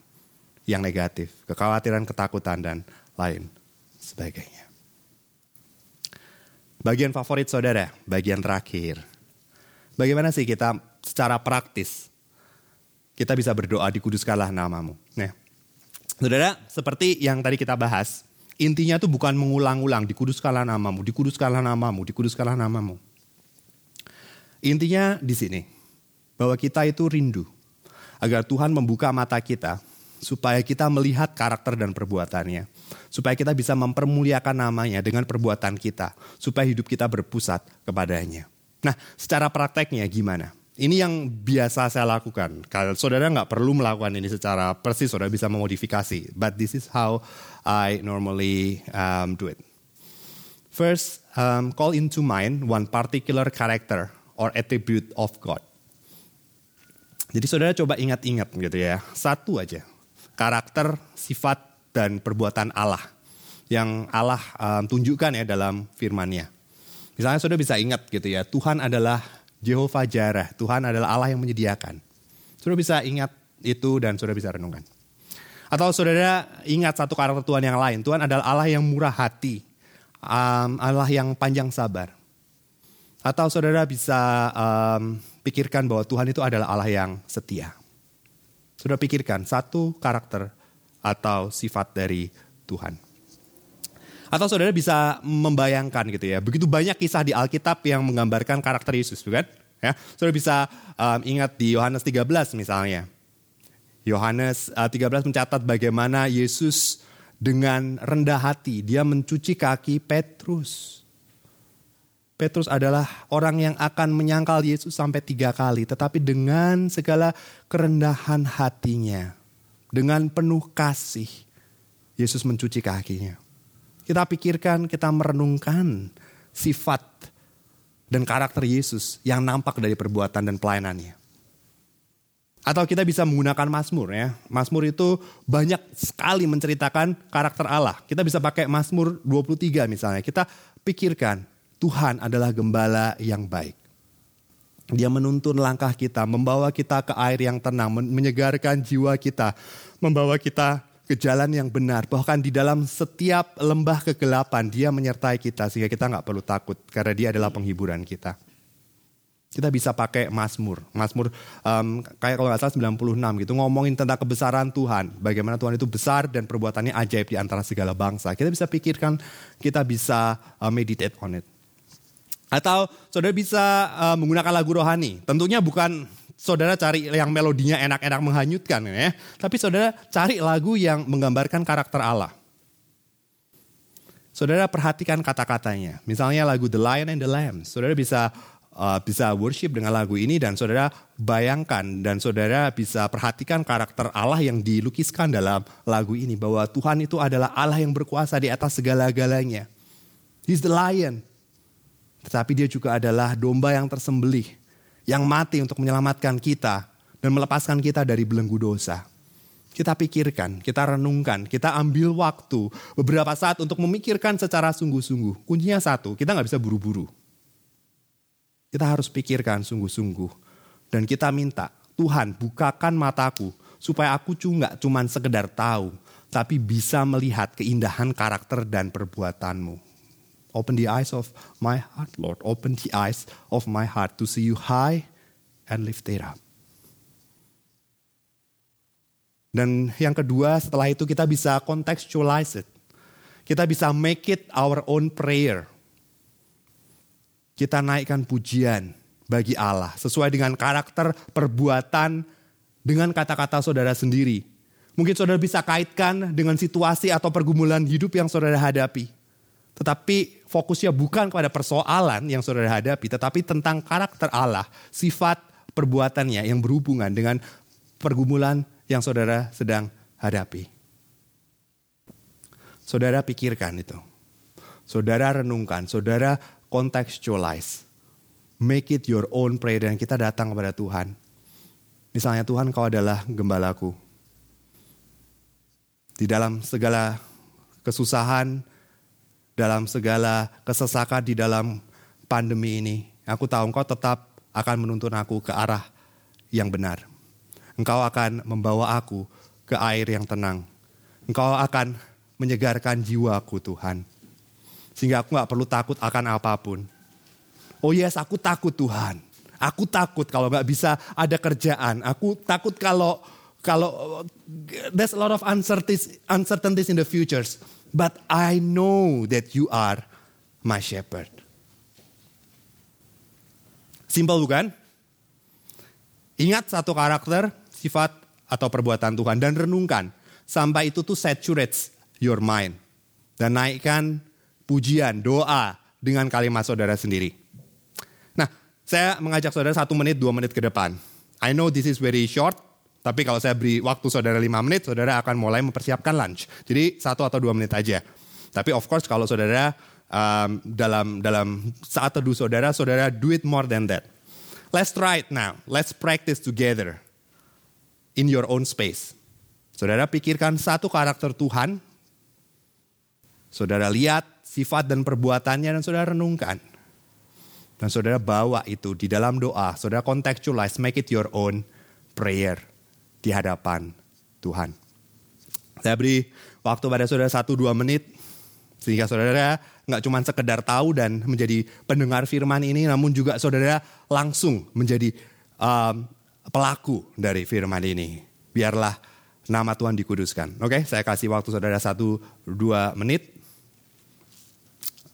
yang negatif. Kekhawatiran, ketakutan, dan lain sebagainya. Bagian favorit saudara, bagian terakhir. Bagaimana sih kita secara praktis kita bisa berdoa dikuduskanlah namamu. Nah, saudara, seperti yang tadi kita bahas, intinya tuh bukan mengulang-ulang dikuduskanlah namamu, dikuduskanlah namamu, dikuduskanlah namamu. Intinya di sini bahwa kita itu rindu agar Tuhan membuka mata kita supaya kita melihat karakter dan perbuatannya. Supaya kita bisa mempermuliakan namanya dengan perbuatan kita. Supaya hidup kita berpusat kepadanya. Nah, secara prakteknya gimana? Ini yang biasa saya lakukan. Kalau saudara nggak perlu melakukan ini secara persis, saudara bisa memodifikasi. But this is how I normally um, do it. First, um, call into mind one particular character or attribute of God. Jadi saudara coba ingat-ingat gitu ya, satu aja karakter, sifat dan perbuatan Allah yang Allah um, tunjukkan ya dalam firman-Nya. Misalnya saudara bisa ingat gitu ya, Tuhan adalah Jehovah Jireh, Tuhan adalah Allah yang menyediakan. Saudara bisa ingat itu dan saudara bisa renungkan. Atau saudara ingat satu karakter Tuhan yang lain. Tuhan adalah Allah yang murah hati. Um, Allah yang panjang sabar. Atau saudara bisa um, pikirkan bahwa Tuhan itu adalah Allah yang setia. Saudara pikirkan satu karakter atau sifat dari Tuhan. Atau saudara bisa membayangkan gitu ya, begitu banyak kisah di Alkitab yang menggambarkan karakter Yesus, bukan? Ya, saudara bisa um, ingat di Yohanes 13 misalnya. Yohanes uh, 13 mencatat bagaimana Yesus dengan rendah hati dia mencuci kaki Petrus. Petrus adalah orang yang akan menyangkal Yesus sampai tiga kali, tetapi dengan segala kerendahan hatinya, dengan penuh kasih, Yesus mencuci kakinya. Kita pikirkan, kita merenungkan sifat dan karakter Yesus yang nampak dari perbuatan dan pelayanannya. Atau kita bisa menggunakan Mazmur ya. Mazmur itu banyak sekali menceritakan karakter Allah. Kita bisa pakai Mazmur 23 misalnya. Kita pikirkan Tuhan adalah gembala yang baik. Dia menuntun langkah kita, membawa kita ke air yang tenang, menyegarkan jiwa kita, membawa kita ke jalan yang benar. Bahkan di dalam setiap lembah kegelapan dia menyertai kita sehingga kita nggak perlu takut karena dia adalah penghiburan kita. Kita bisa pakai Mazmur. Mazmur um, kayak kalau nggak salah 96 gitu ngomongin tentang kebesaran Tuhan. Bagaimana Tuhan itu besar dan perbuatannya ajaib di antara segala bangsa. Kita bisa pikirkan, kita bisa uh, meditate on it. Atau saudara bisa uh, menggunakan lagu rohani. Tentunya bukan saudara cari yang melodinya enak-enak menghanyutkan ya. Tapi saudara cari lagu yang menggambarkan karakter Allah. Saudara perhatikan kata-katanya. Misalnya lagu The Lion and the Lamb. Saudara bisa uh, bisa worship dengan lagu ini dan saudara bayangkan dan saudara bisa perhatikan karakter Allah yang dilukiskan dalam lagu ini bahwa Tuhan itu adalah Allah yang berkuasa di atas segala-galanya. He's the lion. Tetapi dia juga adalah domba yang tersembelih yang mati untuk menyelamatkan kita dan melepaskan kita dari belenggu dosa. Kita pikirkan, kita renungkan, kita ambil waktu beberapa saat untuk memikirkan secara sungguh-sungguh. Kuncinya satu, kita nggak bisa buru-buru. Kita harus pikirkan sungguh-sungguh. Dan kita minta, Tuhan bukakan mataku supaya aku nggak cuma sekedar tahu, tapi bisa melihat keindahan karakter dan perbuatanmu. Open the eyes of my heart, Lord. Open the eyes of my heart to see you high and lift it up. Dan yang kedua setelah itu kita bisa contextualize it. Kita bisa make it our own prayer. Kita naikkan pujian bagi Allah sesuai dengan karakter perbuatan dengan kata-kata saudara sendiri. Mungkin saudara bisa kaitkan dengan situasi atau pergumulan hidup yang saudara hadapi. Tetapi fokusnya bukan kepada persoalan yang saudara hadapi, tetapi tentang karakter Allah, sifat perbuatannya yang berhubungan dengan pergumulan yang saudara sedang hadapi. Saudara pikirkan itu. Saudara renungkan, saudara contextualize. Make it your own prayer dan kita datang kepada Tuhan. Misalnya Tuhan kau adalah gembalaku. Di dalam segala kesusahan, dalam segala kesesakan di dalam pandemi ini, aku tahu engkau tetap akan menuntun aku ke arah yang benar. Engkau akan membawa aku ke air yang tenang. Engkau akan menyegarkan jiwaku Tuhan. Sehingga aku gak perlu takut akan apa pun. Oh yes, aku takut Tuhan. Aku takut kalau gak bisa ada kerjaan. Aku takut kalau kalau there's a lot of uncertainties, uncertainties in the futures. But I know that you are my shepherd. Simple bukan? Ingat satu karakter sifat atau perbuatan Tuhan dan renungkan sampai itu tuh saturates your mind dan naikkan pujian doa dengan kalimat saudara sendiri. Nah, saya mengajak saudara satu menit dua menit ke depan. I know this is very short, tapi kalau saya beri waktu saudara lima menit, saudara akan mulai mempersiapkan lunch. Jadi satu atau dua menit aja. Tapi of course kalau saudara um, dalam dalam saat teduh saudara, saudara do it more than that. Let's try it now. Let's practice together in your own space. Saudara pikirkan satu karakter Tuhan, saudara lihat sifat dan perbuatannya dan saudara renungkan. Dan saudara bawa itu di dalam doa, saudara contextualize, make it your own prayer di hadapan Tuhan. Saya beri waktu pada saudara satu dua menit, sehingga saudara nggak cuma sekedar tahu dan menjadi pendengar firman ini, namun juga saudara langsung menjadi um, pelaku dari firman ini. Biarlah nama Tuhan dikuduskan. Oke, saya kasih waktu saudara satu dua menit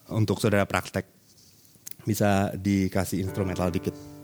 untuk saudara praktek. Bisa dikasih instrumental dikit.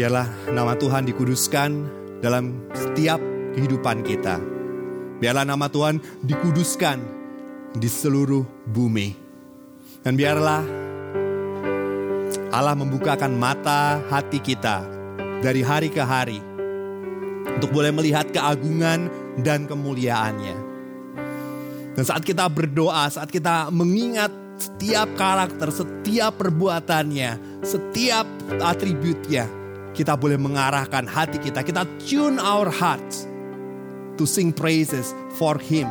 Biarlah nama Tuhan dikuduskan dalam setiap kehidupan kita. Biarlah nama Tuhan dikuduskan di seluruh bumi. Dan biarlah Allah membukakan mata hati kita dari hari ke hari untuk boleh melihat keagungan dan kemuliaannya. Dan saat kita berdoa, saat kita mengingat setiap karakter, setiap perbuatannya, setiap atributnya, kita boleh mengarahkan hati kita. Kita tune our hearts to sing praises for Him.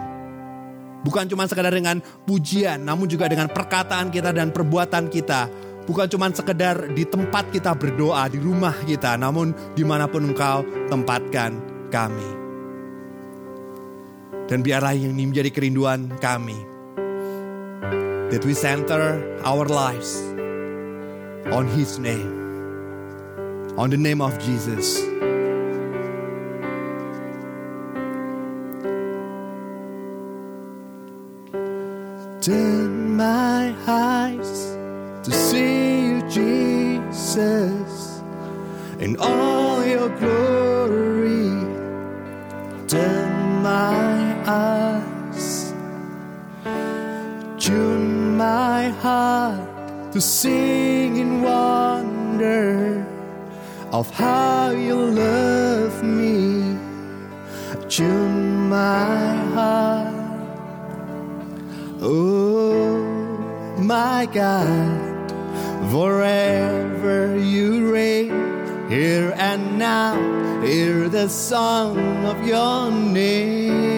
Bukan cuma sekadar dengan pujian, namun juga dengan perkataan kita dan perbuatan kita. Bukan cuma sekedar di tempat kita berdoa, di rumah kita, namun di mana pun engkau tempatkan kami. Dan biarlah yang ini menjadi kerinduan kami. That we center our lives on His name. On the name of Jesus. Turn my eyes to see you, Jesus, in all your glory. Turn my eyes, tune my heart to sing in wonder of how you love me. Tune my heart. Oh, my God, forever you reign, here and now, hear the song of your name.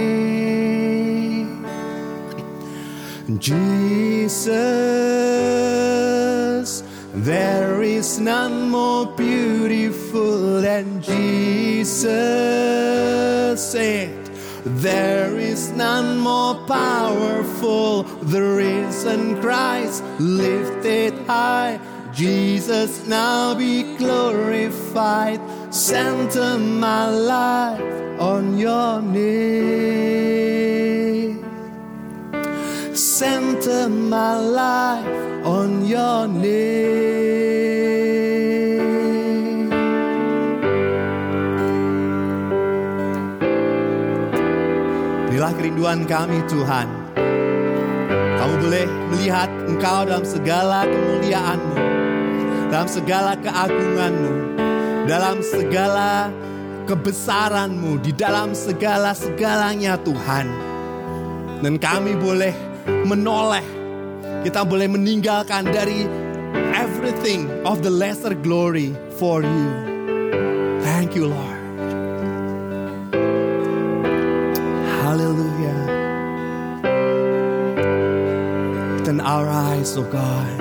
Jesus, there is none more beautiful than Jesus. There is none more powerful. The risen Christ lifted high. Jesus now be glorified. Center my life on your name. Center my life on your name. Inilah kerinduan kami Tuhan. Kamu boleh melihat Engkau dalam segala kemuliaanmu, dalam segala keagunganmu, dalam segala kebesaranmu, di dalam segala-segalanya Tuhan. Dan kami boleh menoleh, kita boleh meninggalkan dari everything of the lesser glory for you. Thank you Lord. Hallelujah. Turn our eyes, oh God.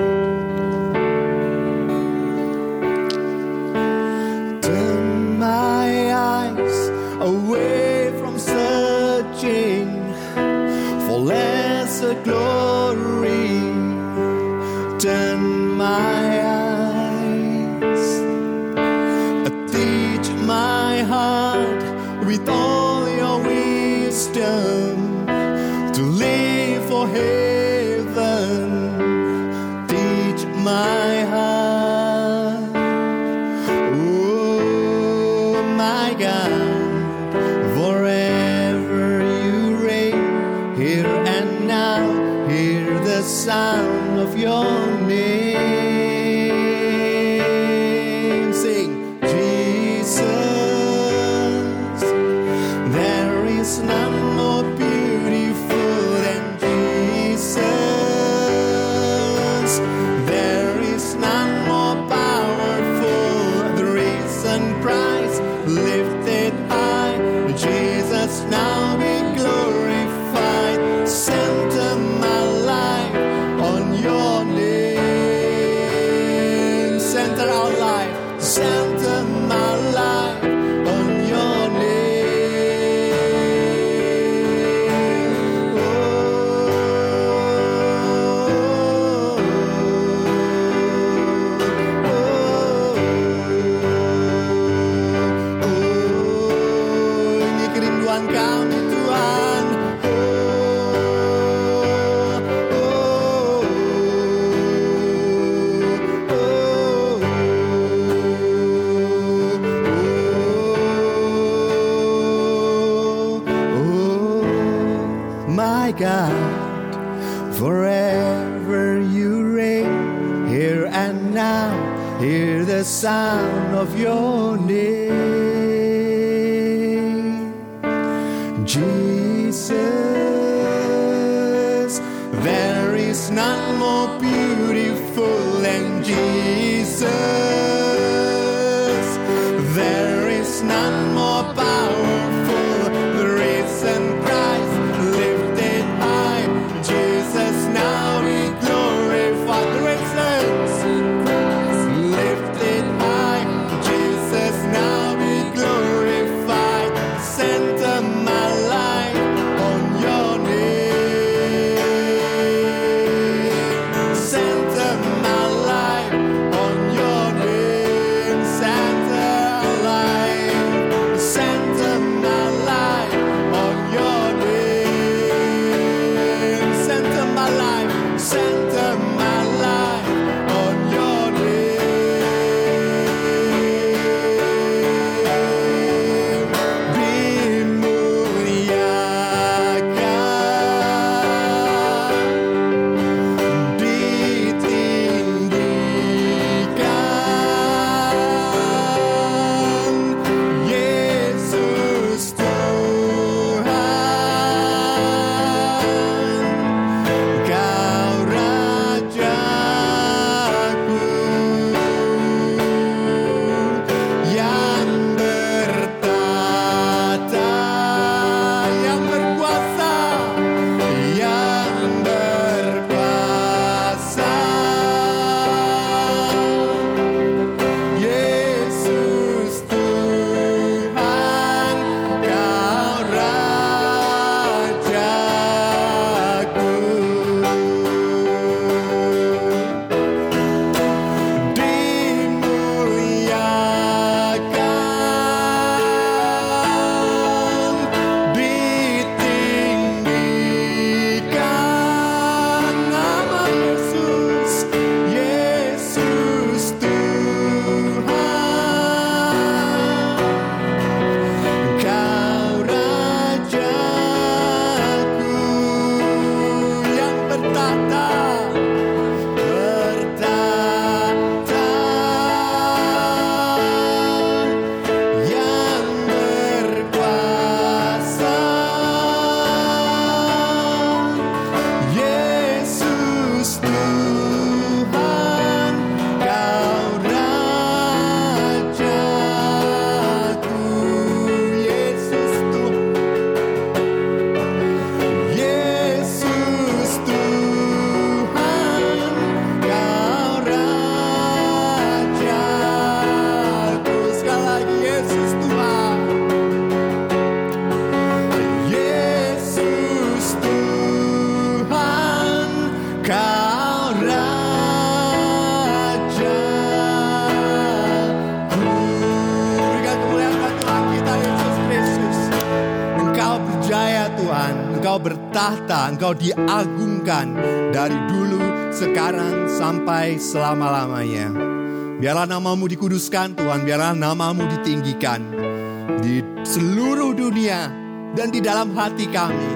Turn my eyes away from searching for lesser glory. Heart with all your wisdom to live for heaven. Teach my heart, your name. Jesus, there is none more beautiful than Jesus. Engkau diagungkan dari dulu, sekarang, sampai selama-lamanya. Biarlah namamu dikuduskan Tuhan, biarlah namamu ditinggikan di seluruh dunia dan di dalam hati kami.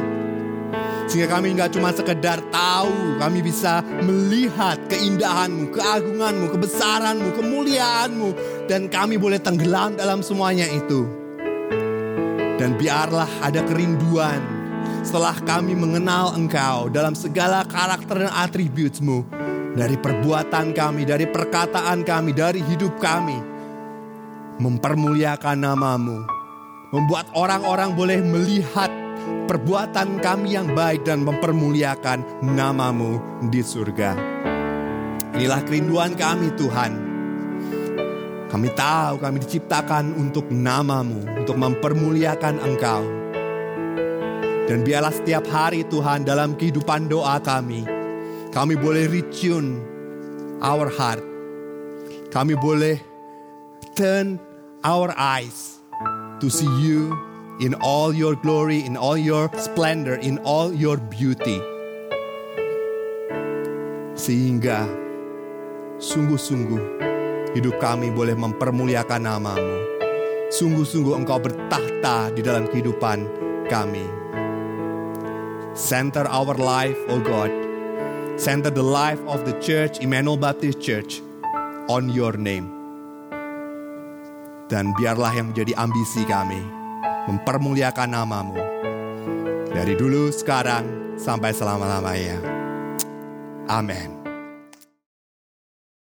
Sehingga kami nggak cuma sekedar tahu, kami bisa melihat keindahanmu, keagunganmu, kebesaranmu, kemuliaanmu. Dan kami boleh tenggelam dalam semuanya itu. Dan biarlah ada kerinduan setelah kami mengenal Engkau dalam segala karakter dan atributmu dari perbuatan kami, dari perkataan kami, dari hidup kami. Mempermuliakan namamu. Membuat orang-orang boleh melihat perbuatan kami yang baik dan mempermuliakan namamu di surga. Inilah kerinduan kami Tuhan. Kami tahu kami diciptakan untuk namamu, untuk mempermuliakan Engkau. Dan biarlah setiap hari Tuhan dalam kehidupan doa kami, kami boleh retune our heart. Kami boleh turn our eyes to see you in all your glory, in all your splendor, in all your beauty. Sehingga sungguh-sungguh hidup kami boleh mempermuliakan namamu. Sungguh-sungguh engkau bertahta di dalam kehidupan kami. Center our life, oh God. Center the life of the church, Emmanuel Baptist Church, on your name. Dan biarlah yang menjadi ambisi kami, mempermuliakan namamu. Dari dulu, sekarang, sampai selama-lamanya. Amin.